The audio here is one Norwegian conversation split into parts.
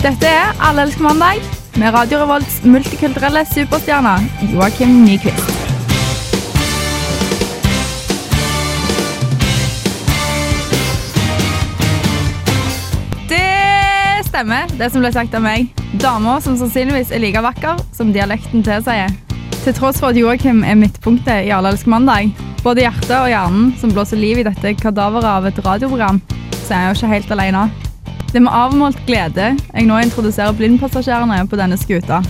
Dette er Alle elsker mandag med Radio Revolts multikulturelle superstjerne Joakim Nyquist. Det stemmer, det som ble sagt av meg. Dama som sannsynligvis er like vakker som dialekten tilsier. Til tross for at Joakim er midtpunktet i Alle elsker mandag, både hjertet og hjernen som blåser liv i dette kadaveret av et radioprogram, så er jeg jo ikke helt alene. Det er med avmålt glede jeg nå introduserer blindpassasjerene på denne skuta.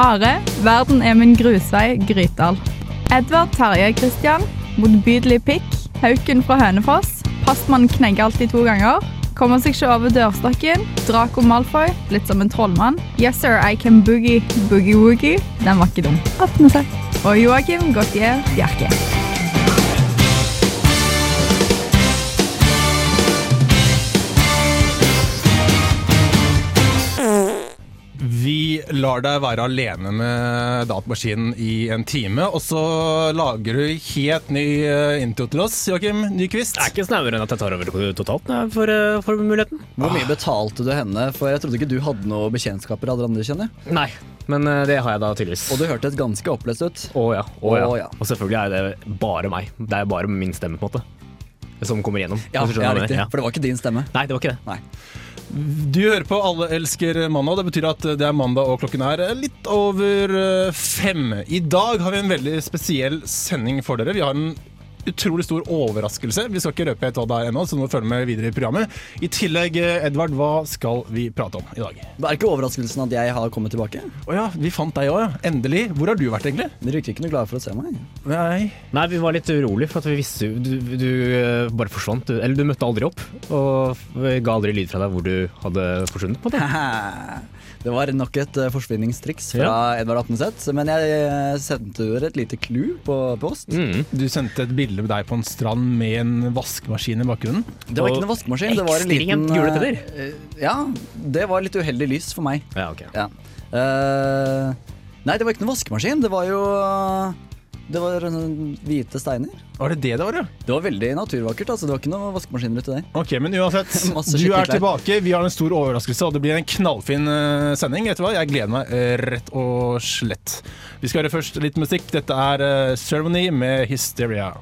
Are, verden er min grusvei, Grytdal. Edvard Terje Kristian, motbydelig pikk. Hauken fra Hønefoss. pastmannen knegger alltid to ganger. Kommer seg ikke over dørstokken. Draco Malfoy, litt som en trollmann. Yes sir, I can boogie boogie-woogie. Den var ikke dum. 18 seg. Og Joakim Gautier Bjerke. Vi lar deg være alene med datamaskinen i en time, og så lager du helt ny eh, intro til oss, Joakim Nyquist. Det er ikke snauere enn at jeg tar over totalt for, jeg får, eh, får muligheten. Hvor mye betalte du henne? For jeg trodde ikke du hadde noe bekjentskaper av andre, kjenner jeg. Nei, men eh, det har jeg da tydeligvis. Og du hørtes ganske opplest ut. Å ja, å ja. Å ja. Og selvfølgelig er det bare meg. Det er bare min stemme, på en måte. Som kommer gjennom. Ja, ja riktig. mener. For det var ikke din stemme. Nei, det var ikke det. Nei. Du hører på Alle elsker mandag. Det betyr at det er mandag, og klokken er litt over eh, fem. I dag har vi en veldig spesiell sending for dere. Vi har en utrolig stor overraskelse. Vi skal ikke røpe helt hva det er ennå, så nå følg med videre i programmet. I tillegg, eh, Edvard, hva skal vi prate om i dag? Det er ikke overraskelsen at jeg har kommet tilbake. Å ja, vi fant deg òg, ja. Endelig. Hvor har du vært, egentlig? Dere virker ikke noe glade for å se meg. Nei. Nei, vi var litt urolig for at vi visste Du, du eh, bare forsvant. Du, eller du møtte aldri opp. Og ga aldri lyd fra deg hvor du hadde forsvunnet. på det. Det var nok et eh, forsvinningstriks fra Ja. Edvard Apneseth, men jeg eh, sendte dere et lite clou på post. Mm. Du sendte et bilde med deg på en strand med en vaskemaskin i bakgrunnen. Det var ikke noe vaskemaskin, det var en liten uh, Ja, det var litt uheldig lys for meg. Ja, ok. Ja. Uh, nei, det var ikke noe vaskemaskin, det var jo Det var hvite steiner. Var det det det var, ja? Det var veldig naturvakkert, altså. Det var ikke noen vaskemaskiner uti der. Ok, men uansett, du er tilbake. Vi har en stor overraskelse, og det blir en knallfin eh, sending. Vet du hva? Jeg gleder meg eh, rett og slett. Vi skal høre først litt musikk. Dette er eh, Ceremony med Hysteria.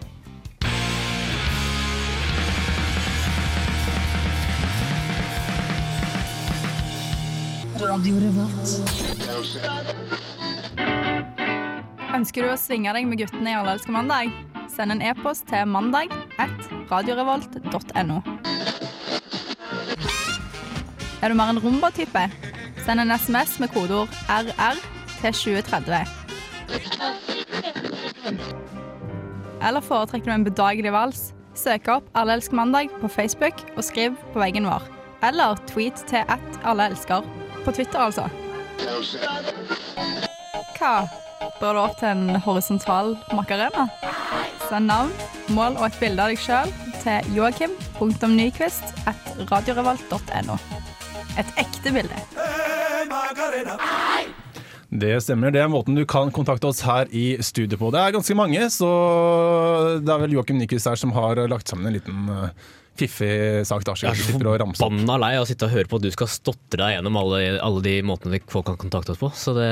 Ønsker du å svinge deg med guttene i Alle mandag? Send en e-post til mandag at radiorevolt.no. Er du mer en rumba-type? Send en SMS med kodeord RR til 2030. Eller foretrekker du en bedagelig vals? Søk opp Alle elsker mandag på Facebook og skriv på veggen vår. Eller tweet til at alle elsker. På Twitter, altså. Hva? Bør du opp til en horisontal makarena? Send navn, mål og et bilde av deg sjøl til joakim.nyquist.radiorevolt.no. Et ekte bilde. Det stemmer. Det er måten du kan kontakte oss her i studio på. Det er ganske mange, så det er vel Joakim Nyquist her som har lagt sammen en liten eh, fiffig sak. Da, Jeg er så forbanna lei av å sitte og høre på at du skal stotre deg gjennom alle, alle de måtene folk kan kontakte oss på. Så det,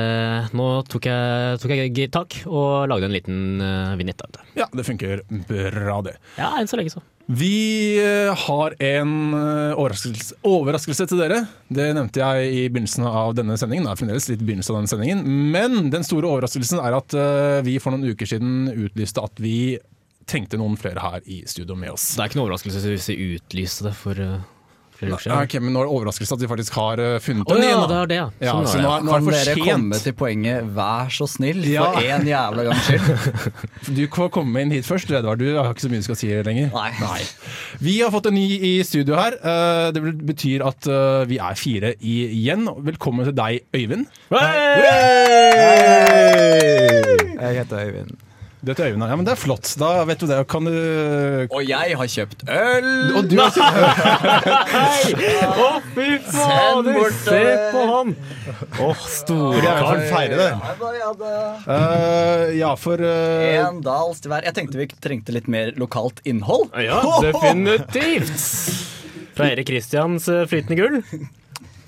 nå tok jeg, tok jeg tak og lagde en liten uh, vignett av det. Ja, det funker bra, det. Ja, enn så lenge så. Vi eh, har en eh, overraskelse, overraskelse til dere. Det nevnte jeg i begynnelsen av denne sendingen. Det er fremdeles litt begynnelsen av denne sendingen. Men den store overraskelsen er at vi for noen uker siden utlyste at vi trengte noen flere her i studio med oss. Det er ikke noe overraskelse hvis vi utlyste det for uh, flere uker siden. Okay, men nå er det overraskelse at de faktisk har eh, funnet Å en ja, igjen. det er det, ja. Ja, Sånn så det. nå er, nå er Kan dere for komme til poenget 'vær så snill' Ja. for én jævla gangs skyld? Du får komme inn hit først, Edvard. Du har ikke så mye du skal si lenger. Nei. Vi har fått en ny i studio her. Eh, Det betyr at eh, vi er fire igjen. Velkommen til deg, Øyvind. Jeg heter Øyvind. Dette til Øyvind, ja, men det er flott. Da vet du det. Kan du Og jeg har kjøpt øl! Og du har Å, fy fader! Se på han! Å, store Jeg kar. feire det. Eh, ja, for eh, En dals til hver. Jeg tenkte vi trengte litt mer lokalt innhold. Ja, definitivt. Fra Erik Kristians eh, Flytende gull.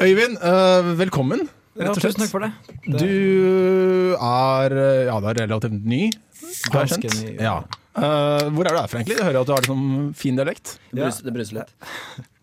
Øyvind, uh, velkommen. Rett og slett. tusen takk for det. det Du er ja, du er relativt ny. Ganske ny, Ja. ja. Eh, hvor er du herfra, egentlig? Jeg hører at du har liksom fin dialekt. Det bruser litt.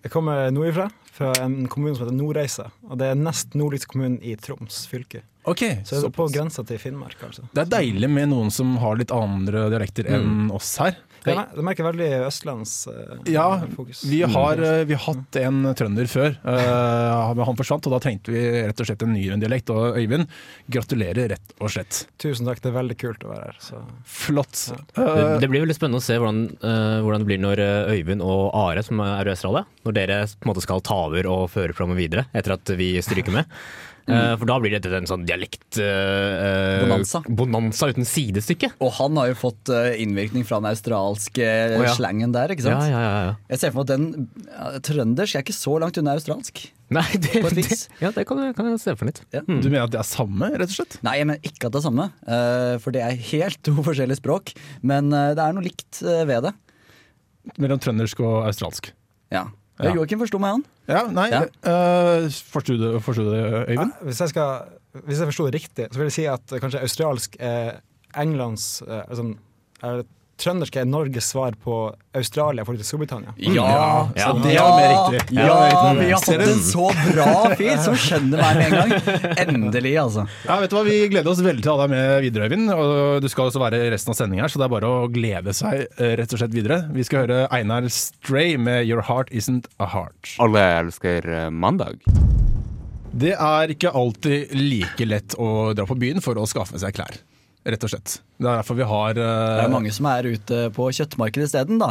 Jeg kommer nordifra, fra en kommune som heter Nordreisa. Og det er nest nordligste kommunen i Troms fylke. Ok, Så det er på grensa til Finnmark, altså. Det er deilig med noen som har litt andre dialekter enn oss her. Det, det merker veldig østlands Uh, Ja, fokus. Vi har, uh, vi har hatt en trønder før, Uh, han forsvant, og da trengte vi rett og slett en ny dialekt. Og Øyvind, gratulerer rett og slett. Tusen takk, det er veldig kult å være her. Så. Flott. Det, Eh, det blir veldig spennende å se hvordan, eh, hvordan det blir når eh, Øyvind og Are, som er i Australia, når dere på en måte skal ta over og føre programmet videre etter at vi stryker med. Eh, for da blir dette en sånn dialekt... uh, Bonanza. bonanza uten sidestykke. Og han har jo fått eh, innvirkning fra den australske oh, ja. slangen der, ikke sant? ja, ja, ja. Jeg ser for meg at den trøndersk er ikke så langt unna australsk. Nei, det, På et det, ja, det kan, jeg- kan jeg se for litt. Ja. Mm. Du mener at det er samme, rett og slett? Nei, jeg mener ikke at det er samme, Uh, for det er helt to forskjellige språk. Men uh, det er noe likt eh, ved det. Mellom trøndersk og australsk. Ja. Ja. Joakim forsto meg, han. Ja, nei, Ja. Uh, Forsto du, forsto du det, Øyvind? Ja, hvis jeg, skal, hvis jeg forsto det riktig, så vil jeg si at eh, kanskje australsk er Englands eh, altså, er, Trøndersk er Norges svar på Australia for forhold til Storbritannia. Ja, Ja, det er mer riktig. Ja, vi har fått en så bra fyr som skjønner meg med en gang. Endelig, altså. Ja, vet du hva, Vi gleder oss veldig til å ha deg med videre, Øyvind. Og du skal også være i resten av sendinga her, så det er bare å glede seg eh, rett og slett videre. Vi skal høre Einar Stray med 'Your Heart Isn't A Heart'. Alle elsker eh, mandag. Det er ikke alltid like lett å dra på byen for å skaffe seg klær. Rett og slett. Det er derfor vi har Det eh, er mange som er ute på kjøttmarkedet isteden, da.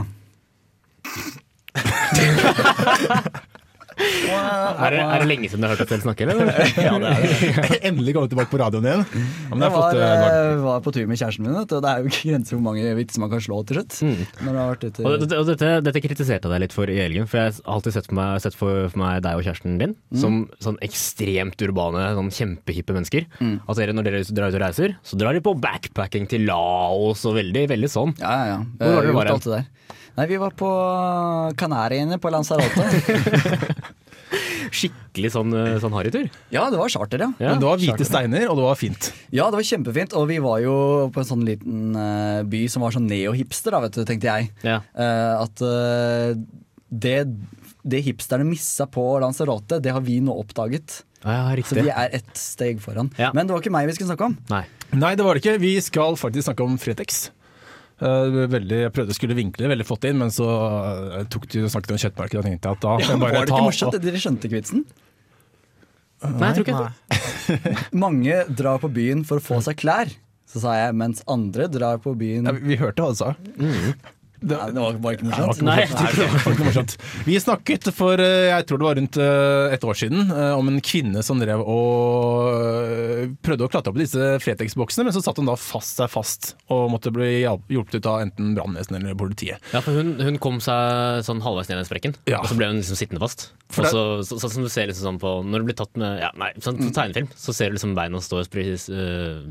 Er, det, er det lenge siden du har hørt deg selv snakke, eller? Ja, det er det. endelig kommet tilbake på radioen igjen. Ja, men det Jeg er var, fått, eh, var på tur med kjæresten min, og det er jo ikke grenser for hvor mange vitser man kan slå til slutt. Har vært ute Og, dette, og dette, dette kritiserte jeg deg litt for i helgen, for jeg har alltid sett for meg, sett for, for meg deg og kjæresten din som sånn ekstremt urbane, sånn kjempehippe mennesker. At dere, når dere drar ut og reiser, så drar dere på backpacking til Laos og veldig, veldig sånn. Ja, ja, ja. Hvor var dere Nei, vi var på Kanariøyene på Lanzarote. Skikkelig sånn, eh, sånn harrytur. ja, det var charter, ja. Ja, Men det var hvite steiner, og det var fint. Ja, det var kjempefint, og vi var jo på en sånn liten uh, by som var sånn neo-hipster, da, vet du, tenkte jeg. Ja. Uh, at uh, det, det hipsterne missa på Lanzarote, det har vi nå oppdaget. Ja, Så vi er ett steg foran. Ja. Men det var ikke meg vi skulle snakke om. Nei. Nei, det var det ikke. Vi skal faktisk snakke om Fretex. Eh, veldig, jeg prøvde å skulle vinkle det veldig flott inn, men så eh, tok de og snakket om kjøttmarkedet og tenkte at da ja, var det ikke morsomt? Dere skjønte ikke vitsen? Nei, jeg tror ikke det. Mange drar på byen for å få seg klær, så sa jeg, mens andre drar på byen ja, Vi hørte hva du sa. Det, Nei, det var, var ikke morsomt. ikke Nei, morsomt. Nei, det var ikke morsomt. Vi snakket for eh, jeg tror det var rundt eh, et år siden eh, om en kvinne som drev og prøvde å klatre opp i disse Fretex-boksene, men så satt hun da fast seg fast og måtte bli hjulpet ut av enten brannvesenet eller politiet. Ja, for hun, hun kom seg sånn halvveis ned den sprekken, Ja. og så ble hun liksom sittende fast. For Og så, så, sånn som du ser liksom sånn på Når du blir tatt med ja, nei, sånn på tegnefilm, så ser du liksom beina stå og øh, øh,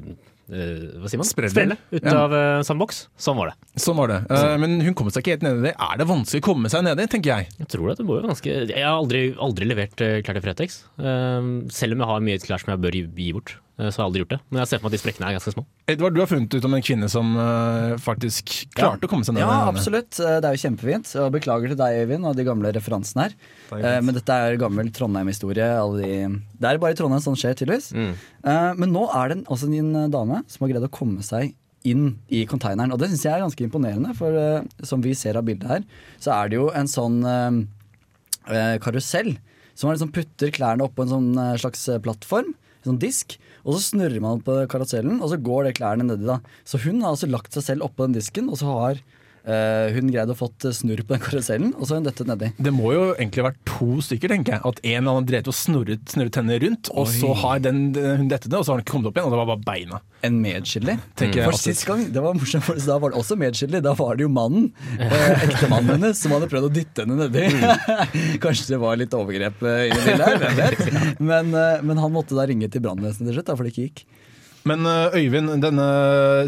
Hva sier man? Sprelle. Sprelle ut Ja. av uh, samme. Sånn var det. Sånn var det. Eh, men hun kommer seg ikke helt nedi det. Er det vanskelig å komme seg nedi, tenker jeg. Jeg tror det, det må jo ganske Jeg har aldri, aldri levert uh, klær til Fretex. Eh, selv om jeg har mye klær som jeg bør gi, gi bort, eh, jeg har aldri gjort det. Men jeg ser for meg at de sprekkene er ganske små. Edvard, du har funnet ut om en kvinne som eh, faktisk klarte å komme seg ned. Ja, absolutt. Eh, Det er jo kjempefint. Og beklager til deg, Øyvind, og de gamle referansene her. Det Eh. Men dette er gammel Trondheim-historie. de- Det er bare i Trondheim sånn skjer, tydeligvis. Mm. Eh, Men nå er det også altså en eh, dame som har greid å komme seg inn i containeren. Og det syns jeg er ganske imponerende, for eh, som vi ser av bildet her, så er det jo en sånn eh, eh, karusell som liksom putter klærne oppå en sånn eh, slags eh, plattform, en sånn disk, og så snurrer man på karusellen, og så går det klærne nedi da. Så hun har altså lagt seg selv oppå den disken, og så har eh, hun greide å fått eh, snurr på den karusellen, og så har hun dettet nedi. Det må jo egentlig vært to stykker, tenker jeg. At en eller annen drev og snurret, snurret henne rundt, og så har den, hun dettet ned, og så har hun kommet opp igjen, og det var bare beina. En medskyldig. Jeg For sist gang, det var morsomt, for da var det også medskyldig. Da var det jo mannen, eh, ektemannen hennes, som hadde prøvd å dytte henne nedi. Kanskje det var litt overgrep i det bildet her, hvem vet. Men, eh, men han måtte da ringe til brannvesenet til slutt, da, for det ikke gikk. Men øh, Øyvind, denne,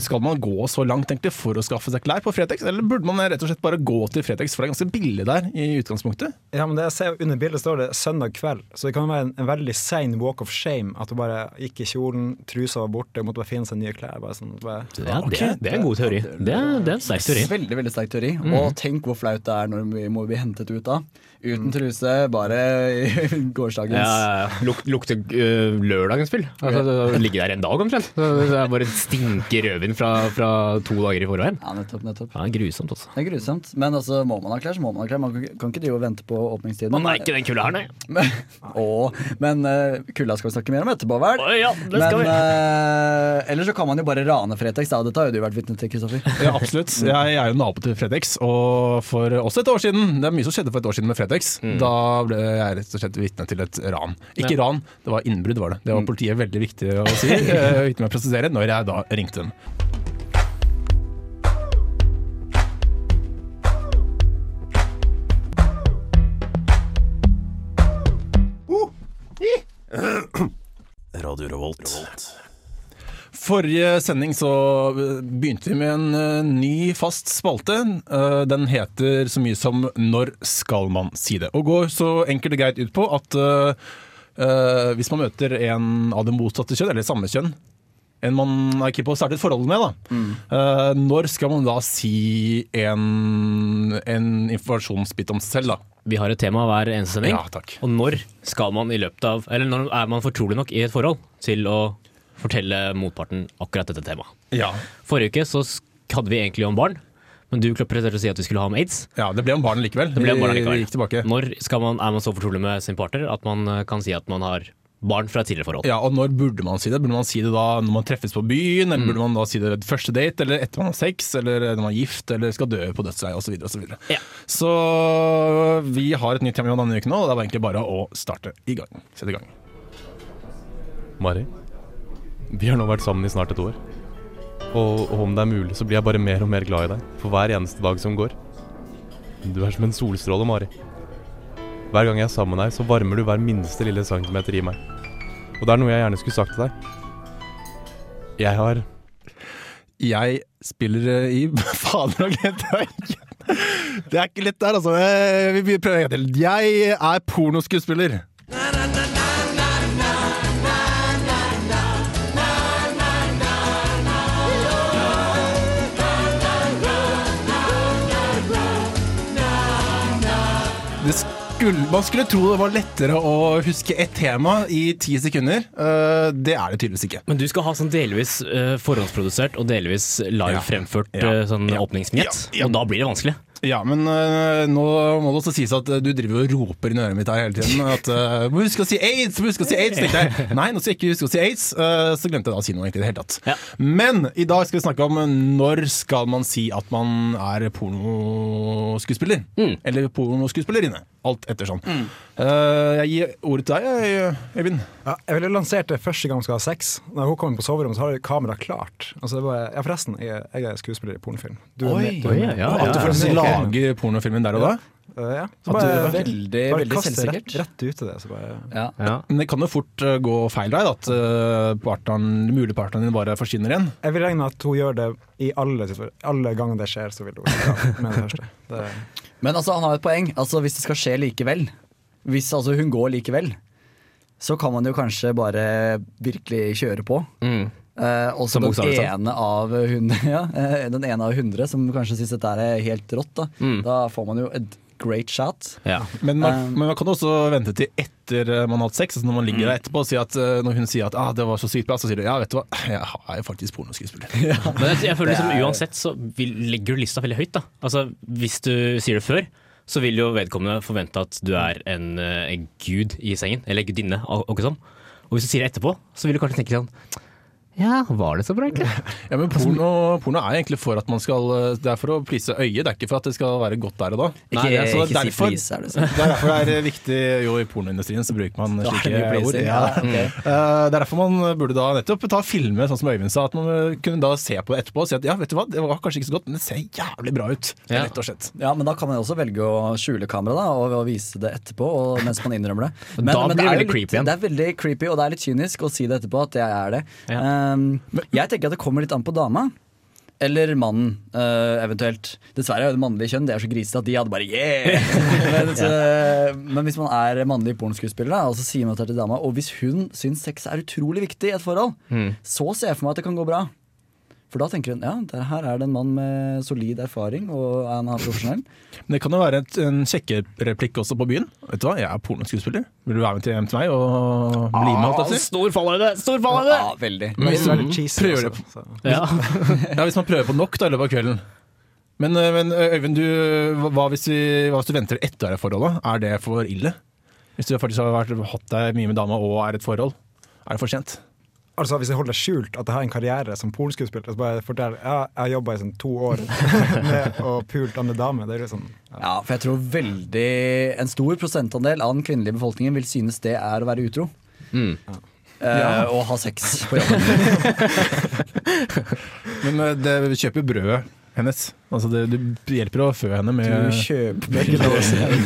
skal man gå så langt egentlig for å skaffe seg klær på Fretex, eller burde man rett og slett bare gå til Fretex, for det er ganske billig der i utgangspunktet? Ja, men det jeg ser Under bildet står det 'søndag kveld', så det kan være en, en veldig sein walk of shame. At du bare gikk i kjolen, trusa var borte, måtte bare finne seg nye klær. Bare sånn, bare, Ja, det, er- det er en god teori. Det er, det er en sterk teori. Veldig veldig sterk teori. Og tenk hvor flaut det er når vi må bli hentet ut da. Uten truse, bare gårsdagens Ja, ja, ja. Luk, lukter øh, lørdagens fyll. Altså, ligge ligger der en dag omtrent. Så Det er bare stinker rødvin fra, fra to dager i forveien. Ja, nettopp, nettopp. Ja, grusomt, også. Det er grusomt. Men altså, må man ha klær, så må man ha klær. Man kan ikke- drive og vente på åpningstiden. Man er ikke den kulda her, nei. Men, Åh, men uh, kulda skal vi snakke mer om etterpå, vel? Å, ja, det skal men vi. Uh, ellers så kan man jo bare rane Fretex. Da. Dette har jo du vært vitne til, Kristoffer. Ja, absolutt. Jeg, er jo nabo til Fretex, og for også et år siden Det er mye som skjedde for et år siden med Fretex. Da ble jeg rett og slett vitne til et ran. Ikke ran, det var innbrudd, var det. Det var politiet veldig viktig å si, eh, med å presisere, når jeg da ringte den. Radio Revolt. Forrige sending så eh, begynte vi med en eh, ny fast spalte. Eh, den heter så mye som 'Når skal man si det?' Og går så enkelt og greit ut på at hvis man møter en av det motsatte kjønn, eller samme kjønn, en man er keen på å starte et forhold med, da. eh, når skal man da si en, en informasjonsbit om seg selv, da? Vi har et tema hver eneste sending. Ja, takk. Og når skal man i løpet av Eller når er man fortrolig nok i et forhold til å fortelle motparten akkurat dette temaet? Ja. Forrige uke så hadde vi egentlig om barn, men du presterte å si at vi skulle ha om aids. ja, det ble om barn likevel. Det ble om barn likevel. Vi gikk tilbake. Når skal man, er man så fortrolig med sin partner at man eh, kan si at man har barn fra tidligere forhold? Ja, og når burde man si det? Burde man si det da når man treffes på byen, eller burde man da si det ved første date, eller etter man har sex, eller når man er gift, eller skal dø på dødsleiet, osv. Så, videre. Ja. så vi har et nytt tema denne uken nå, og det var egentlig bare å starte i gang. Sette i gang. Mari, vi har nå vært sammen i snart et år. Og, og om det er mulig, så blir jeg bare mer og mer glad i deg for hver eneste dag som går. Du er som en solstråle, Mari. Hver gang jeg er sammen med deg, så varmer du hver minste lille centimeter i meg. Og det er noe jeg gjerne skulle sagt til deg. Jeg har Jeg spiller eh, i Fader, nå glemte. Det er ikke lett der, altså. Eh, Vi prøver en gang til. Jeg er pornoskuespiller. Det skulle, man skulle tro det var lettere å huske ett tema i ti sekunder. Uh, det er det tydeligvis ikke. Men du skal ha sånn delvis uh, forhåndsprodusert og delvis live Ja. fremført Ja. eh, sånn Ja. åpningsvinjett, Ja. Ja. og da blir det vanskelig. Ja, men uh, nå må det også sies at uh, du driver og roper inn i øret mitt her hele tiden. At uh, må huske å si aids! må huske å si aids, tenkte jeg. Nei, nå skal jeg ikke huske å si aids. så glemte jeg da å si noe egentlig i det hele tatt. Ja. Men i dag skal vi snakke om når skal man si at man er pornoskuespiller. Eller pornoskuespillerinne. Alt ettersom. Uh, jeg gir ordet til deg, jeg, Øyvind. Ja, jeg ville lansert det første gang hun skal ha sex. Når hun kommer på soverommet, så har kameraet klart. Altså, det er bare, ja, forresten, jeg, er- jeg er skuespiller i pornofilm. Du er Oi. med- du er med- Oi, ja, At du faktisk lager pornofilmen der og da. Uh, ja. Så At bare, du- Veldig, bare veldig selvsikkert. rett, rett ut til det. Så bare, Ja. Ja. Men det kan jo fort øh, gå feil vei, at øh, partneren, mulig partneren din bare forsvinner igjen. jeg vil regne at hun gjør det i alle, tilfeller. alle ganger det skjer, så vil hun ja, med det første. Det, Men altså, han har et poeng. Altså, hvis det skal skje likevel, hvis altså, hun går likevel, så kan man jo kanskje bare virkelig kjøre på. Mm. Uh, og så den ene av hundre, ja, uh, den ene av hundre som kanskje syns dette er helt rått. Da. Mm. da får man jo et great shot. Ja. Men man, Um, men man kan også vente til etter eh, man har hatt sex, altså når man ligger der etterpå og sier at eh, når hun sier at ah, det var så sykt bra, så sier du ja, vet du hva, jeg er jo faktisk pornoskuespiller. Men jeg, jeg føler liksom uansett så vil, legger du lista veldig høyt. da Altså Hvis du sier det før, så vil jo vedkommende forvente at du er en, eh, en gud i sengen, eller gudinne, og og sånn. Og hvis du sier det etterpå, så vil du kanskje tenke sånn Ja, var det så bra, egentlig? Ja, men porno, porno er egentlig for at man skal eh, Det er for å please øyet, det er ikke for at det skal være godt der og da. Ikke, Nei, altså, ikke derfor, si please, er det sånn. Det er derfor det er viktig jo i pornoindustrien så bruker man slike ord. Ja. okay. ok. Eh, Det er derfor man burde da nettopp ta filme, sånn som Øyvind sa. At man kunne da se på det etterpå og si at ja, vet du hva, det var kanskje ikke så godt, men det ser jævlig bra ut. Ja. Rett og slett. Ja, men da kan man også velge å skjule kameraet og, og vise det etterpå og, mens man innrømmer det. Da blir det er veldig litt, creepy igjen. Det er veldig creepy, og det er litt kynisk å si det etterpå at jeg er det. Ja. Eh, eh, jeg tenker at det kommer litt an på dama. Eller mannen, uh, eventuelt. Dessverre er det mannlige kjønn Det er så grisete at de hadde bare yeah! men, så, men hvis man er mannlig pornoskuespiller, og så sier man dette til dama, og hvis hun syns sex er utrolig viktig i et forhold, så ser jeg for meg at det kan gå bra. For da tenker hun ja, der her er det en mann med solid erfaring, og han er profesjonell. Men det kan jo være et, en sjekkereplikk også på byen. Vet du hva, jeg er pornoskuespiller. Vil du være med til hjem til meg og bli med? alt si? Stor fallhøyde! Stor fallhøyde! Ja, veldig. Men hvis cheesy Prøver også, det. Ja. Ja, Hvis man prøver på nok da, i løpet av kvelden. Men, øh, men øh, Øyvind, du, hva, hvis vi, hva hvis du venter etter det forholdet? Er det for ille? Hvis du faktisk har vært, hatt deg mye med dama og er et forhold, er det for sent? Altså Hvis jeg holder skjult at jeg har en karriere som pornskuespiller, så bare forteller ja, jeg har jobba i sånn to år med å pult andre damer, det er sånn ja. Ja, for jeg tror veldig En stor prosentandel av den kvinnelige befolkningen vil synes det er å være utro. Mm. Eh, Og ha sex på jobben. Men øh, det, vi kjøper brødet hennes. Altså det, du hjelper å fø henne med Du kjøper begge dåser.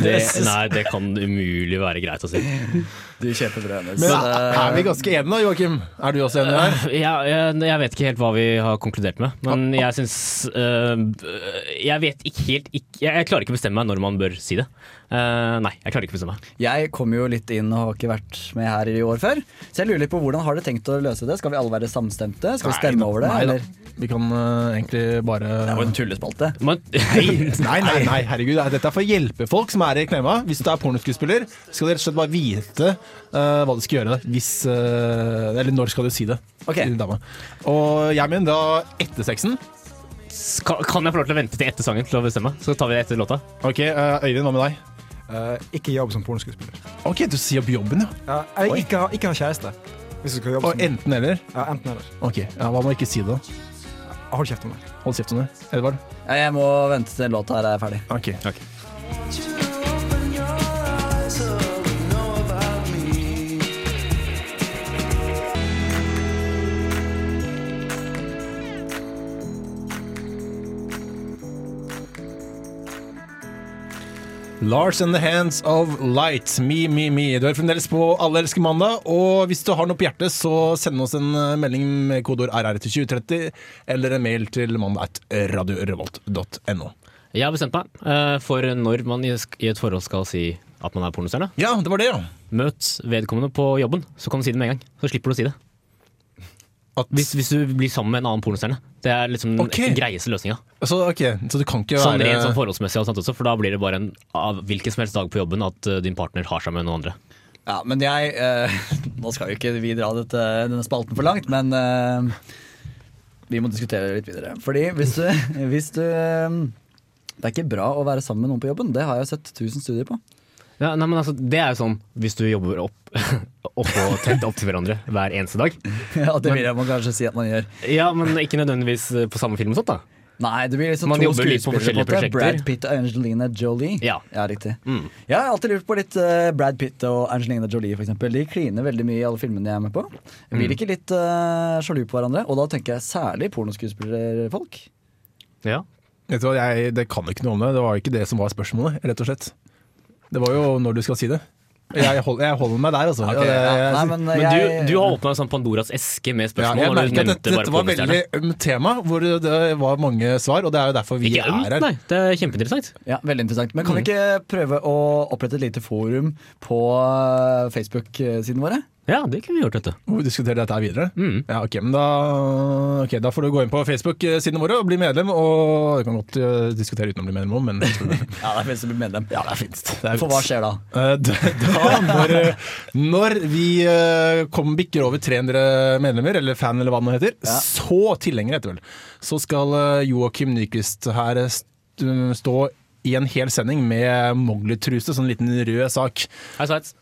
Nei, det kan umulig være greit å si. Du kjøper brødet hennes. Men er vi ganske enige da, Joakim? Er du også enig her? Ja, jeg, jeg vet ikke helt hva vi har konkludert med, men jeg syns uh, Jeg vet ikke helt ikke, jeg, jeg klarer ikke å bestemme meg når man bør si det. Uh, nei, jeg klarer ikke å bestemme meg. Jeg kom jo litt inn og har ikke vært med her i år før. Så jeg lurer litt på hvordan har dere tenkt å løse det? Skal vi alle være samstemte? Skal vi stemme over det? Nei? Vi kan uh, egentlig bare Det var en tullespalte. Man, Nei, nei, nei, herregud. Dette er for å hjelpe folk som er i klemma. Hvis du er pornoskuespiller, skal du rett og slett bare vite øh, hva du skal gjøre. Hvis, uh, eller når skal du si det okay. til dama. Og jeg mener da etter sexen. kan, kan jeg få lov til å vente til etter sangen til å bestemme? Så tar vi det etter låta. Ok, uh, Øyvind, hva med deg? Eh, ikke jobb som pornoskuespiller. Ok, du sier opp jobben, ja. Ja, jeg ikke, ikke ha kjæreste. Hvis du skal jobbe Og som enten eller. ja, Enten eller. Ok, ja, Hva må ikke si det? da? Hold kjeft om det. Hold kjeft om det. Edvard? Ja, jeg må vente til låta her er ferdig. Ok. Lars and the Hands of Light, Me, Me, Me. Du er fremdeles på Alle elsker mandag. Og hvis du har noe på hjertet, så send oss en eh, melding med kodeord RR til 2030, eller en mail til mandag at Jeg har bestemt meg eh, for når man i i et forhold skal si at man er pornostjerne. Ja, det var det, ja. Møt vedkommende på jobben, så kan du si det med en gang. Så slipper du å si det. At, Hvis, hvis du blir sammen med en annen pornostjerne. Det er liksom den okay. greieste løsninga. så, okay. så du kan ikke Sånn rent sånn forholdsmessig, og sånt også, for da blir det bare en av hvilken som helst dag på jobben at eh, din partner har seg med noen andre. Ja, men jeg eh, Nå skal jo ikke vi dra dette, denne spalten for langt, men eh, vi må diskutere litt videre. Fordi hvis du, hvis du Det er ikke bra å være sammen med noen på jobben. Det har jeg sett tusen studier på. Ja, nei, men altså, det er jo sånn hvis du jobber opp, og tett opp til hverandre hver eneste dag. Ja, Det vil jeg man kanskje si at man gjør. Ja, men ikke nødvendigvis eh, på samme film og sånt, da. Nei, det blir liksom Man to skuespillere. på. Brad Pitt og Angelina Jolie. Ja. riktig. Mm. Jeg har alltid lurt på litt uh, Brad Pitt og Angelina Jolie, for. De kliner veldig mye i alle filmene jeg er med på. Mm. Blir ikke litt uh, sjalu på hverandre? Og da tenker jeg særlig pornoskuespillerfolk. Ja. Vet du hva, jeg, Det kan ikke noe om det. Det var ikke det som var spørsmålet, rett og slett. Det var jo når du skal si det. Jeg holder, jeg holder meg der, altså. Okay, Ja, ja. Nei, men, Men jeg, du, du har åpna en sånn Pandoras eske med Ja, spørsmål. jeg merker at dette, dette var et veldig ømt tema, hvor det var mange svar, og det er jo derfor vi Ikke er ømt, her. nei. Det er kjempeinteressant. Ja, Veldig interessant. Men kan Mm. vi ikke prøve å opprette et lite forum på eh, Facebook-siden våre? Ja, det kunne vi gjort, dette. Og vi diskuterer dette her videre. Mm. Ja, ok, men da, okay, da får du gå inn på Facebook-sidene våre og bli medlem. Og du kan godt eh, diskutere uten å bli medlem òg, men Ja, det er flest å bli medlem. ja, det er fint. For hva skjer da? Eh, Da, da når, når vi eh, kom, bikker over 300 medlemmer, eller fan eller hva det nå heter, Ja. så tilhengere heter det vel, så skal eh, Joakim Nyquist her st stå i en hel sending med Mowgli-truse, sånn liten rød sak.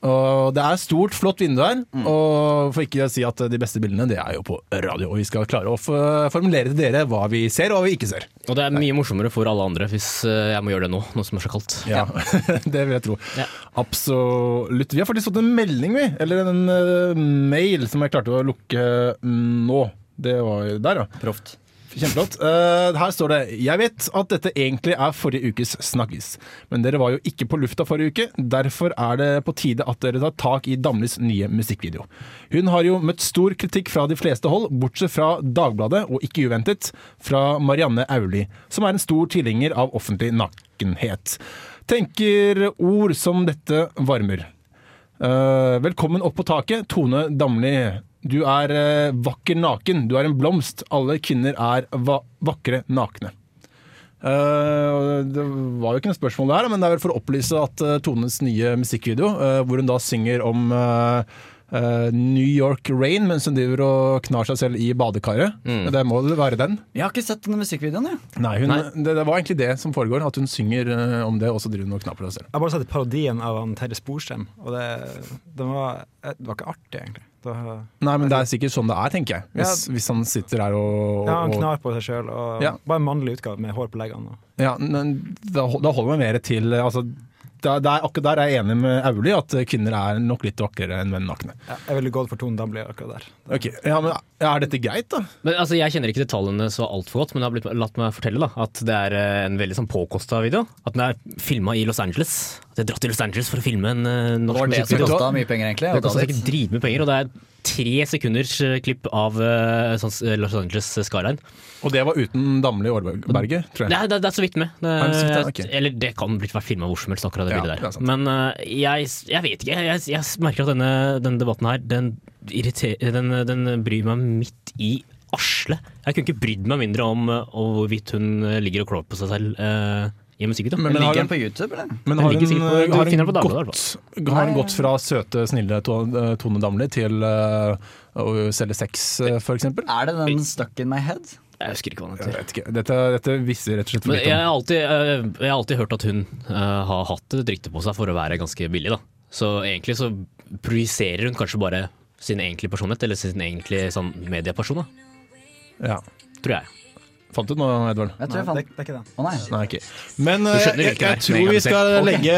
Og det er stort, flott vindu her, Mm. og for ikke å si at de beste bildene det er jo på radio. Og vi skal klare å formulere til dere hva vi ser og hva vi ikke ser. Og det er mye morsommere for alle andre hvis eh, jeg må gjøre det nå, nå som det er så kaldt. Ja, det vil jeg tro. Ja. Absolutt. Vi har faktisk fått en melding, vi. Eller en eh, mail som jeg klarte å lukke mm, nå. Det var der, ja. Proft. Kjempeflott. Uh, her står det Jeg vet at dette egentlig er forrige ukes Snaggis, men dere var jo ikke på lufta forrige uke. Derfor er det på tide at dere tar tak i Damlis nye musikkvideo. Hun har jo møtt stor kritikk fra de fleste hold, bortsett fra Dagbladet, og ikke uventet, fra Marianne Auli, som er en stor tilhenger av offentlig nakenhet. Tenker ord som dette varmer. Uh, velkommen opp på taket, Tone Damli. Du er eh, vakker naken. Du er en blomst. Alle kvinner er va vakre nakne. Uh, det var jo ikke noe spørsmål der, men det er vel for å opplyse at uh, Tones nye musikkvideo, uh, hvor hun da synger om New York Rain mens hun driver og knar seg selv i badekaret. Det må vel være den? Jeg har ikke sett denne musikkvideoen, jeg. Nei, hun, Nei. Det, det var egentlig det som foregår, at hun synger om det, og så driver hun og knar på seg selv. Jeg har bare sett parodien av Terje Sporsem, og det, det, var, det var ikke artig, egentlig. Det var, Nei, men det er sikkert sånn det er, tenker jeg. Hvis, hvis han sitter her og, ja, han knar på seg sjøl, Ja. bare en mannlig utgave med hår på leggene. Ja, men da, da holder man mer til altså, da, der, Akkurat der er jeg enig med Auli, at kvinner er nok litt vakrere enn menn nakne. Ja, jeg ville gått for Tone Damli akkurat der. Ok, ja, men Er dette greit, da? Men altså, Jeg kjenner ikke detaljene så altfor godt, men jeg har blitt, latt meg fortelle da, at det er eh, en veldig sånn påkosta video. At den er filma i Los Angeles. At jeg har dratt til Los Angeles for å filme en uh, norsk musikkvideo. det kosta mye penger, egentlig. Det å koster sikkert dritmye penger, og det er tre sekunders eh, klipp av eh, Los Angeles skyline. Og det var uten Damli Årberget, tror jeg. Det er, det, det er så vidt med. Det, Er det ja? Eller det kan blitt vært filma hvor som helst, akkurat det Ja, bildet er der. Men eh, jeg, jeg vet ikke. Jeg, jeg, merker at denne, denne debatten her, den, den, den bryr meg midt i asle. Jeg kunne ikke brydd meg mindre om, om hvorvidt hun ligger og klår på seg selv eh, i musikkvideo. Men- Men har Ligger den på YouTube, eller? Men har den, på- har hun, den på Dagbladet, gått, har den gått fra søte, snille Tone Damli til uh, å selge sex, eh, for eksempel? Er det den Stuck in my head? Jeg husker ikke hva den Jeg heter. vet ikke. Dette, dette visste rett og slett for litt litt jeg om. har alltid, eh, jeg har alltid hørt at hun uh, har hatt et rykte på seg for å være ganske billig. Da. Så egentlig så projiserer hun kanskje bare sin egentlige personlighet, eller sin egentlige sånn, medieperson, da, Ja. tror jeg. Fant du noe, Edvard? Jeg tror jeg fant det, det er ikke den. Å nei. Nei, okay. Men eh, jeg, jeg, en tror vi skal legge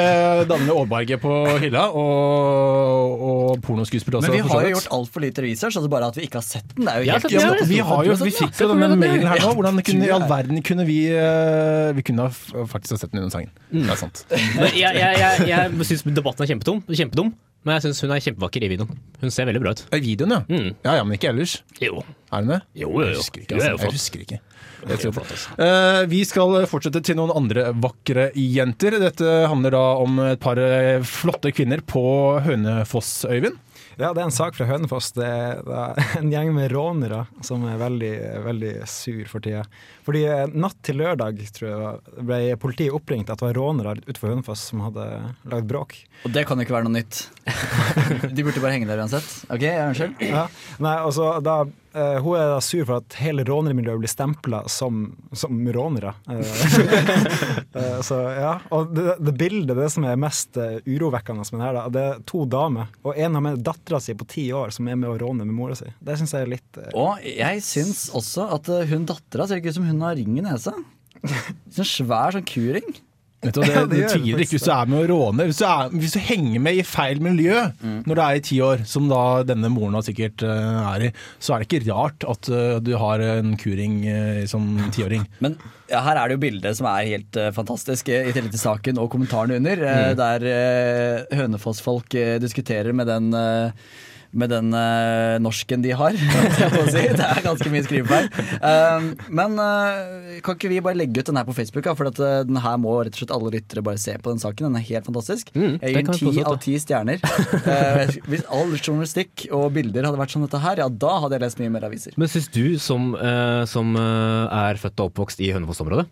Danne Aaberge på hylla, og, og pornoskuespiller også. Men vi har jo gjort altfor lite research, altså bare at vi ikke har sett den. Det er jo Ja, helt det- Ja, Ja, men vi, har jo, vi fikk jo denne mailen her nå. Hvordan kunne, i all verden kunne vi eh, Vi kunne faktisk ha sett den under sangen. Det er sant. Jeg, jeg, jeg, jeg syns debatten er kjempetom, kjempedum, men jeg syns hun er kjempevakker i videoen. Hun ser veldig bra ut. I videoen, ja. Mm. Ja, ja, men ikke ellers. Jo. Er hun det? Jo, jo, jo. Jeg husker ikke. Altså. jeg er husker ikke. Eh, vi skal fortsette til noen andre vakre jenter. Dette handler da om et par flotte kvinner på Hønefoss, Øyvind. Ja, det er en sak fra Hønefoss. Det er, en gjeng med rånere som er veldig, veldig sur for tida. Fordi eh, natt til lørdag tror jeg, ble politiet oppringt at det var rånere utenfor Hønefoss som hadde lagd bråk. Og det kan jo ikke være noe nytt. De burde bare henge der uansett. Ok, unnskyld. Ja. Nei, altså, da, eh, hun er da sur for at hele rånermiljøet blir stempla som, som rånere. uh, eh, så, ja. Og det, det bildet, det som er mest uh, urovekkende med det her, da, det er to damer, og en har med dattera si på ti år som er med å råne med mora si. Det syns jeg er litt Og jeg syns også at hun dattera ser ikke ut som hun har ring i nesa. Sånn svær sånn kuring. Det, det det tviler ikke hvis du er med å råne. Hvis du, er, hvis du henger med i feil miljø når du er i ti år, som da denne moren sikkert eh, er i, så er det ikke rart at eh, du har en kuring eh, som tiåring. Men ja, her er det jo bildet som er helt fantastisk, i tillegg til saken og kommentarene under. mm. Der Hønefoss-folk diskuterer med den med den uh, norsken de har. si. Det er ganske mye skrivefeil. Uh, men uh, kan ikke vi bare legge ut den her på Facebook? Ja? For at, eh, den her må rett og slett alle lyttere bare se på den saken. Den er helt fantastisk. Mm, jeg gir ti av ti stjerner. Hvis all journalistikk og bilder hadde vært som dette her, ja da hadde jeg lest mye mer aviser. Men syns du, som, som er født og oppvokst i Hønefoss-området,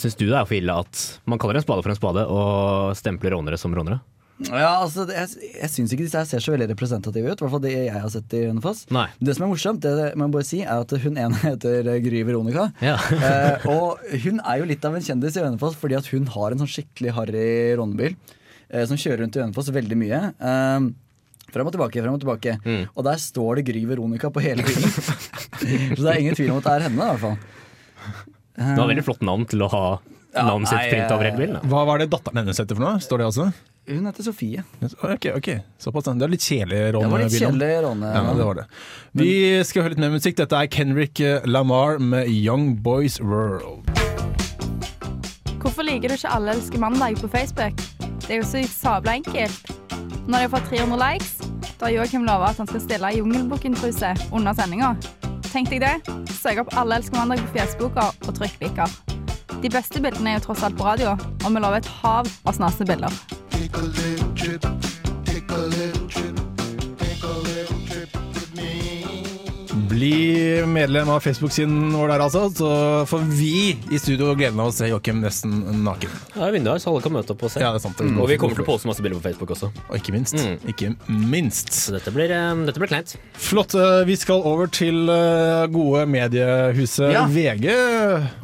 syns du det er for ille at man kaller en spade for en spade og stempler rånere som rånere? Ja, altså, jeg, jeg syns ikke disse her ser så veldig representative ut. I hvert fall det jeg har sett i Hønefoss. Nei. Det som er morsomt, det må jeg bare si, er at hun ene heter Gry Veronica. Ja. eh, og hun er jo litt av en kjendis i Hønefoss fordi at hun har en sånn skikkelig harry rånebil eh, som kjører rundt i Hønefoss veldig mye. Eh, Frem og tilbake, frem og tilbake. Mm. Og der står det Gry Veronica på hele bilen. så det er ingen tvil om at det er henne, i hvert fall. Det var veldig flott navn til å ha Ja, navnet sitt printa over hele eh, bilen. da. Hva var det datteren hennes heter for noe? Står det også? Hun heter Sofie. Ok, ok, såpass. Det er litt kjedelig, Ron. Det var litt kjedelig, Ronne. Ja, det var det. Vi skal høre litt mer musikk. Dette er Kendrick Lamar med 'Young Boys World'. Hvorfor liker du ikke Alle elsker mandag på Facebook? Det er jo så sabla enkelt. Når de har fått 300 likes, da har Joakim lova at han skal stille Jungelbukken-truse under sendinga. Tenk deg det. Søk opp Alle elsker mandag på Fjesboka og trykk liker. De beste bildene er jo tross alt på radio, og vi lover et hav av snasende bilder. Bli medlem av Facebook-siden vår der, altså. Så får vi i studio gleden av å se Joakim nesten naken. Ja, vinduet her, så alle kan møte opp og se. Ja, det er sant. Og vi kommer til å poste masse bilder på Facebook også. Og ikke minst. Mm. Ikke minst. Så dette blir, eh, dette blir kleint. Flott. eh, Vi skal over til eh, gode mediehuset Ja. VG.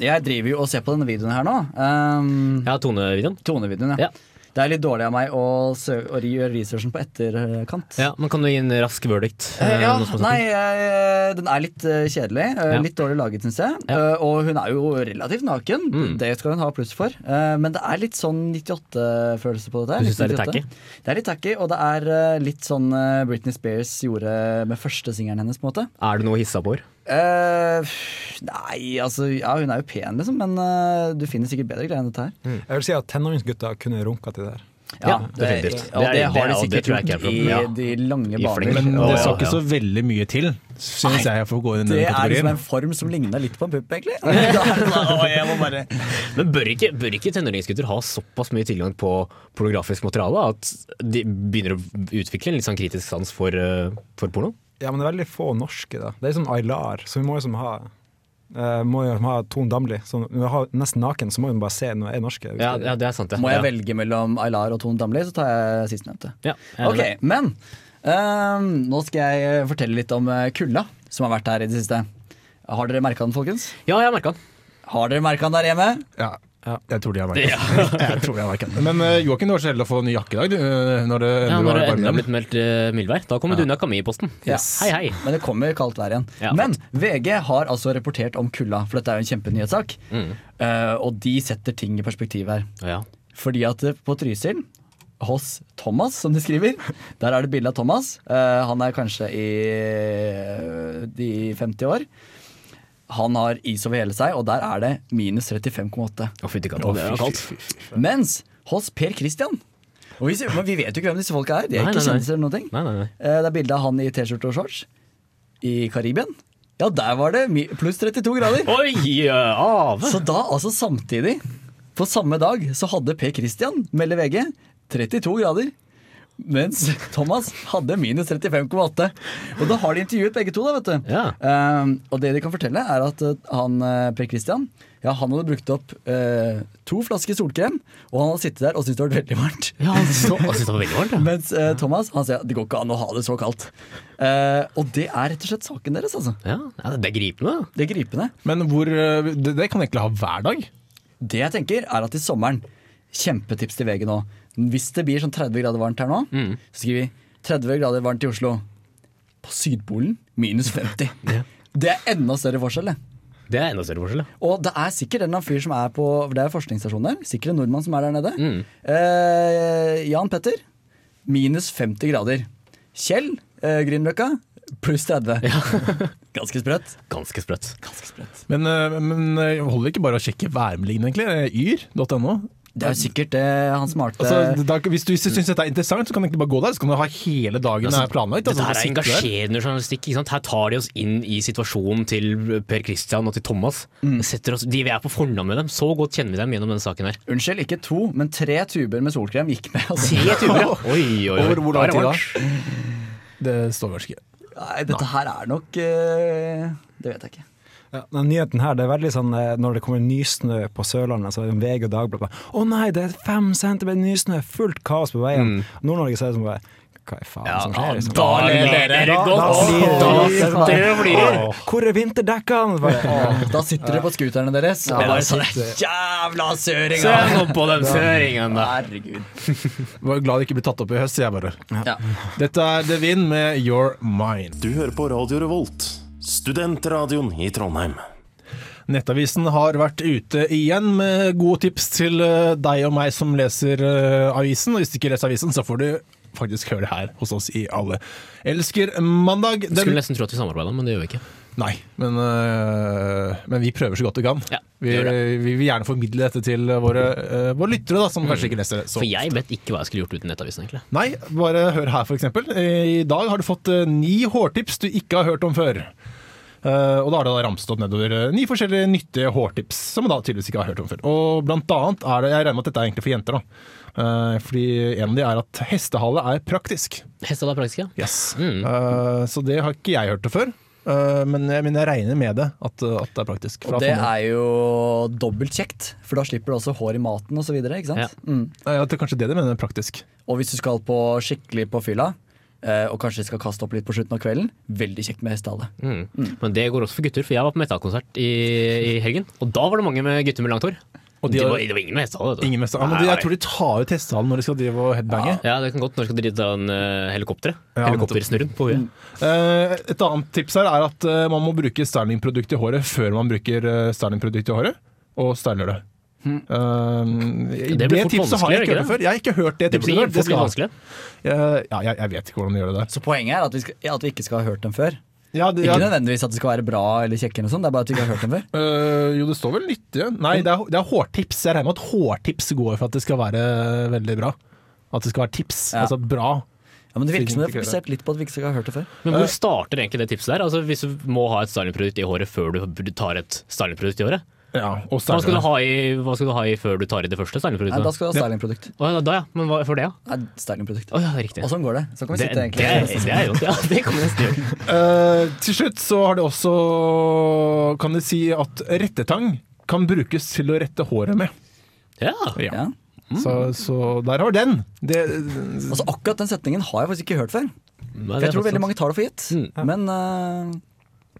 Jeg driver jo og ser på denne videoen her nå. Um, Ja, tonevideoen. Tonevideoen, ja. Ja. Det er litt dårlig av meg å, å gjøre researchen på etterkant. Ja, men kan du gi en rask verdict? Eh, ja, nei, eh, den er litt eh, kjedelig. eh, Ja. Litt dårlig laget, syns jeg. Ja. Eh, og hun er jo relativt naken. Mm. Det skal hun ha pluss for. Eh, men det er litt sånn 98-følelse på dette. Du synes det er litt 98. Det er litt tacky, og det er eh, litt sånn eh, Britney Spears gjorde med første singelen hennes, på en måte. Er det noe hissa på hår? Eh, nei, altså Ja, hun er jo pen, liksom, men uh, du finner sikkert bedre greier enn dette her. Jeg vil si at tenåringsgutter kunne runka til det her. Ja, det, definitivt. ja, det, Det har de sikkert er gjort i. Ja. de lange baner. Men det så skal ikke så veldig mye til, syns jeg, for å gå inn i Det er liksom en form som ligner litt på en pupp, egentlig. Bare Men bør ikke, bør ikke tenåringsgutter ha såpass mye tilgang på pornografisk materiale at de begynner å utvikle en litt sånn kritisk sans for, eh, for porno? Ja, men det er veldig få norske, da. Det er sånn Aylar, så vi må liksom ha Uh, må jo ha Ton Damli. Så når vi har nesten naken, så må vi bare se når jeg er norske. Ja, ja det er sant, ja. Må jeg ja. velge mellom Aylar og Tone Damli, så tar jeg sistnevnte. Ja, Ok, men uh, nå skal jeg fortelle litt om eh, kulda som har vært her i det siste. Har dere merka den, folkens? Ja, jeg har merka den. Har dere merka den der hjemme? Ja, jeg tror de har merket Jeg tror de har merket Men uh, Joakim, du var så heldig å få ny jakke i dag. eh, Når det Ja, endelig når det endelig har blitt meldt uh, mildvær. Da kommer ja. du unna Kami i posten. Yes. Hei, hei. Men det kommer kaldt vær igjen. Ja, Men VG har altså rapportert om kulda, for dette er jo en kjempenyhetssak. Mm. Uh, og de setter ting i perspektiv her. Ja. Fordi at på Trysil, hos Thomas, som de skriver, der er det bilde av Thomas. Uh, han er kanskje i uh, de 50 år. Han har is over hele seg, og der er det minus 35,8. Å, fytti det er kaldt. Mens hos Per Christian og vi, men vi vet jo ikke hvem disse folka er. De er Nei, ikke nei, kjendiser eller. Nei, nei, nei. Eh, Det er bilde av han i T-skjorte og shorts i Karibien. Ja, der var det pluss 32 grader. Oi, av. Så da, altså samtidig, på samme dag, så hadde Per Christian, melder VG, 32 grader. Mens Thomas hadde minus 35,8. Og da har de intervjuet begge to, da, vet du. Ja. Ehm, og det de kan fortelle, er at eh, han eh, Per Christian ja, han hadde brukt opp uh, to flasker solkrem, og han hadde sittet der og syntes det var veldig varmt. Ja, han så- han syntes det var veldig varmt. Ja. Mens uh, Thomas han sier det går ikke an å ha det så kaldt. Uh, og det er rett og slett saken deres, altså. Ja, ja, det er gripende. Det er gripende. Men hvor det, det kan jeg egentlig ha hver dag. Det jeg tenker er at i sommeren Kjempetips til VG nå. Hvis det blir sånn 30 grader varmt her nå, Mm. så skriver vi 30 grader varmt i Oslo. På Sydpolen minus 50. Ja. Det er enda større forskjell. det. Det er enda større forskjell. ja. Og det er sikkert en fyr som er på Det er forskningsstasjon der. Sikkert en nordmann som er der nede. Mm. Eh, Jan Petter minus 50 grader. Kjell eh, Grünerløkka pluss 30. Ja. Ganske sprøtt. Ganske sprøtt. Ganske sprøtt. Men, eh, men eh, holder det ikke bare å sjekke værmeldingen, egentlig? Eh, Yr.no. Det er jo sikkert det han smarte Altså, da, hvis du syns dette er interessant, så kan du ikke bare gå der. Så kan du ha hele dagen Altså, planlagt. Dette altså, her er engasjerende journalistikk. Ikke sant? Her tar de oss inn i situasjonen til Per Christian og til Thomas. Mm. Oss, de, vi er på fornavn med dem. Så godt kjenner vi dem gjennom denne saken her. Unnskyld, ikke to, men tre tuber med solkrem gikk med. Altså. Tre tuber, ja. Oi, oi, oi. Over hvor lang det tid da? Det står kanskje ikke. Nei, dette her er nok uh, Det vet jeg ikke. Ja, den nyheten her, det er veldig sånn eh, Når det kommer nysnø på Sørlandet, så er det VG og Dagbladet Å nei, det er fem centimeter nysnø! Fullt kaos på veien. Nord-Norge ser ut som bare Hva i faen som skjer? liksom? Da ler dere godt. da blir det-. Åh, Hvor er vinterdekkene? Da sitter dere på scooterne deres Ja, bare sånn sitter- Jævla Se søringer! nå på den søringen, da. Herregud. Var glad det ikke ble tatt opp i høst, sier jeg bare. Ja. Dette er The Wind med Your Mind. Du hører på Radio Revolt, studentradioen i Trondheim. Nettavisen har vært ute igjen med gode tips til eh, deg og meg som leser eh, avisen. Og hvis du ikke leser avisen, så får du faktisk høre det her hos oss i Alle elsker mandag. Den- Skulle nesten tro at vi samarbeida, men det gjør vi ikke. Nei, men, øh, men vi prøver så godt vi kan. Ja, vi, vi vil gjerne formidle dette til våre, øh, våre lyttere, da, som kanskje ikke leser så For jeg vet ikke hva jeg skulle gjort uten Nettavisen, egentlig. Nei, bare hør her, eksempel. I dag har du fått ni hårtips du ikke har hørt om før. Eh, og da har det da ramset opp nedover eh, ni forskjellige nyttige hårtips som man da tydeligvis ikke har hørt om før. Og blant annet er det, jeg regner med at dette er egentlig for jenter, da. Eh, fordi en av de er at hestehale er praktisk. Hestehale er praktisk, ja. Yes. Mm. Så det har ikke jeg hørt det før. Men, jeg, men jeg regner med det, at, at det er praktisk. Og det er jo dobbelt kjekt, for da slipper du også hår i maten osv. Ja. Mm. Ja, det er kanskje det de mener praktisk. Og hvis du skal på skikkelig på fylla, og kanskje skal kaste opp litt på slutten av kvelden, veldig kjekt med hestehale. Mm. Men det går også for gutter, for jeg var på metallkonsert i, i helgen. Og da var det mange med gutter med langt hår. Og de det, var, det var ingen med hestehale. Ingen med ja, men de, jeg tror de tar ut hestehalen når de skal drive og headbange. Ja, det kan godt når de skal drive en uh, helikopter. Ja, Helikoptersnurren på huet. Eh, et annet tips her er at uh, man må bruke stylingprodukt i håret før man bruker uh, stylingprodukt i håret, og styler det. Eh, det, Det fort tipset har jeg ikke hørt det? før. Jeg har ikke hørt det Det tipset før. Det skal. Eh, ja, jeg, jeg vet ikke hvordan de gjør det der. Så poenget er at vi, skal, at vi ikke skal ha hørt dem før. Ja, det, Ikke nødvendigvis at det skal være bra eller kjekke, eller sånt, det er bare at vi ikke har hørt dem før. Uh, jo, det står vel nyttige. Nei, det er, det er hårtips. Jeg regner med at hårtips går for at det skal være veldig bra. At det skal være tips. Ja. Altså bra. Ja, men Det virker som det er fokusert litt på at vi ikke skal ha hørt det før. Men hvor starter egentlig det tipset der? Altså Hvis du må ha et stylingprodukt i håret før du tar et stylingprodukt i håret? Ja, og Hva skal, du ha i, hva skal du ha i før du tar i det første Nei, stylingproduktet? da skal du ha stylingprodukt. Ja, da ja, men hva for det, ja? Nei, stylingprodukt. Oh, ja, riktig. Og sånn går det. Så kan vi Det, sitte egentlig Det, det er jo Ja, det kan vi nesten gjøre. Eh, til slutt så har det også Kan du si at rettetang kan brukes til å rette håret med. Ja. Ja. Så, så der har den. Det, Altså Akkurat den setningen har jeg faktisk ikke hørt før. Er jeg tror veldig mange tar det for gitt. Mm. Men eh,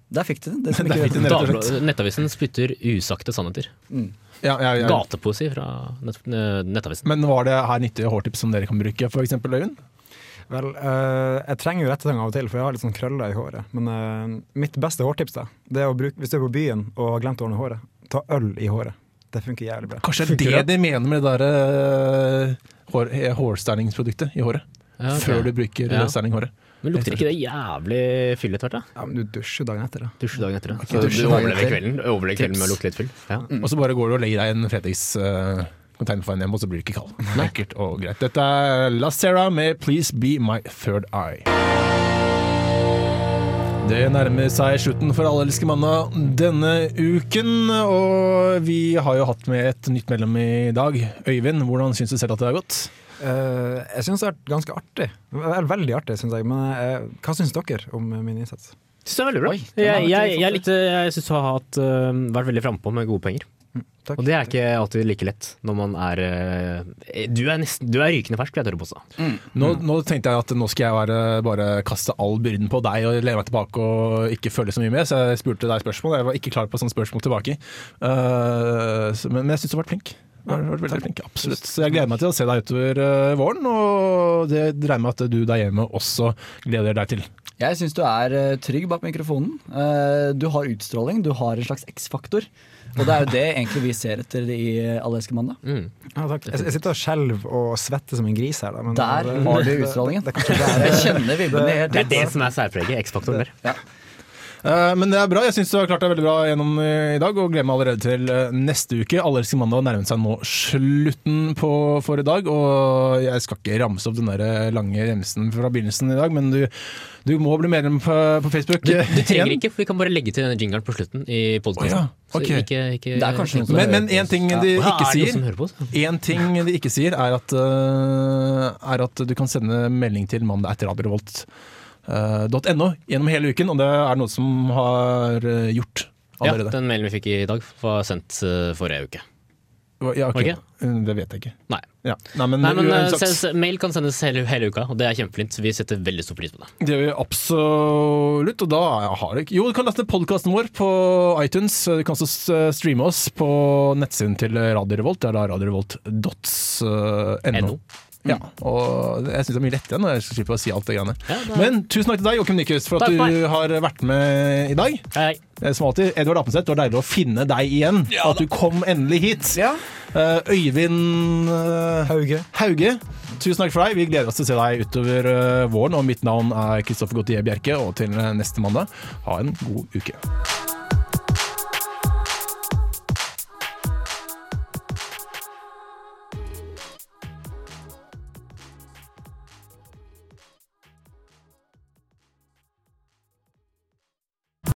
der fikk de den. det som ikke fikk de vet. rett og slett. Nettavisen spytter usagte sannheter. ja, ja, ja. Gatepoesi fra nett, eh, Nettavisen. Men var det her nyttige hårtips som dere kan bruke, f.eks. Øyvind? Vel, eh, jeg trenger jo rettetang av og til, for jeg har litt sånn krøller i håret. Men eh, mitt beste hårtips, da, det er å bruke, hvis du er på byen og har glemt å ordne håret, ta øl i håret. Det funker jævlig bra. Kanskje det er det de mener med det der eh, hår, hårstylingsproduktet i håret. Ja, okay. Før du bruker Ja. ja. Men lukter ikke det jævlig fyll etter hvert? da? Ja, men du dusjer dagen etter, da. Dusjer dagen etter. da. Så du overlever kvelden, overlever kvelden med å lukte litt fyll. Ja. Og så bare går du og legger deg i en fredagcontainer for en hjem, og så blir du ikke kald. Enkelt og greit. Dette er La Sera med 'Please Be My Third Eye'. Det nærmer seg slutten for Alle elsker mandag denne uken, og vi har jo hatt med et nytt medlem i dag. Øyvind, hvordan syns du selv at det har gått? Eh, jeg syns det har vært ganske artig. Veldig artig, syns jeg. Men uh, hva syns dere om min innsats? Synes det er veldig bra. Oi, jeg, jeg, jeg, likte, jeg syns du har hatt, uh, vært veldig frampå med gode penger. Takk. Og det er ikke alltid like lett når man er Du er, nesten, du er rykende fersk, vil jeg tørre påstå. Nå, nå tenkte jeg at nå skal jeg være, bare kaste all byrden på deg og lene meg tilbake og ikke følge så mye med, så jeg spurte deg spørsmål. Jeg var ikke klar på sånne spørsmål tilbake. Uh, så, men, men jeg syns du har vært flink. Du har vært veldig flink, absolutt. Så jeg gleder meg til å se deg utover eh, våren, og det regner meg med at du der hjemme også gleder deg til. Jeg syns du er eh, trygg bak mikrofonen. Eh, du har utstråling, du har en slags X-faktor. Og det er jo det egentlig vi ser etter i Alleske mandag. Mm. Ja. Jeg, jeg sitter og skjelver og svetter som en gris her. Da, men Der det- har du utstrålingen. Det, det, der Jeg kjenner vibrene helt Det er det som er særpreget, X-faktoren der. Ja. Eh, Men det er bra. Jeg syns du har klart deg veldig bra gjennom eh, i dag, og gleder meg allerede til eh, neste uke. Allerske mandag nærmer seg nå slutten på for i dag, og jeg skal ikke ramse opp den der lange remsen fra begynnelsen i dag, men du, du må bli medlem på, på Facebook. Du, du trenger igjen. ikke, for vi kan bare legge til denne jingeren på slutten i podkasten. Oh, ja, okay. ikke, ikke, Det er kanskje noen som Men, men en ting de ja, ikke er sier? En ting de ikke sier, er at, er at du kan sende melding til mandag etter radiorevolt.no gjennom hele uken, og det er noe som har eh, gjort Ja, den mailen vi fikk i dag, var sendt øh, forrige uke. Ja, ok. okay. det Eh, vet jeg ikke. Nei. Ja. Nei, men, Nei, men se- Mail kan sendes hele, hele uka, og det er kjempeflint. Vi setter veldig stor pris på det. det gjør vi absolutt, og da har jeg Jo, du kan laste podkasten vår på iTunes. Du kan også streame oss på nettsiden til Radio Revolt. Det er da radiorevolt.no. NO. Ja, og jeg syns det er mye lettere når jeg skal slippe å si alt det greiene. Ja, det er- Men tusen takk til deg, Joakim Nyquist, for at Takk du har vært med i dag. Hei. Eh, Som alltid, Edvard Apenseth, det var deilig å finne deg igjen. at du kom endelig hit. Ja. Eh, Øyvind eh, Hauge. Hauge, tusen takk for deg. Vi gleder oss til å se deg utover våren. Og mitt navn er Kristoffer Gautier Bjerke, og til neste mandag, ha en god uke.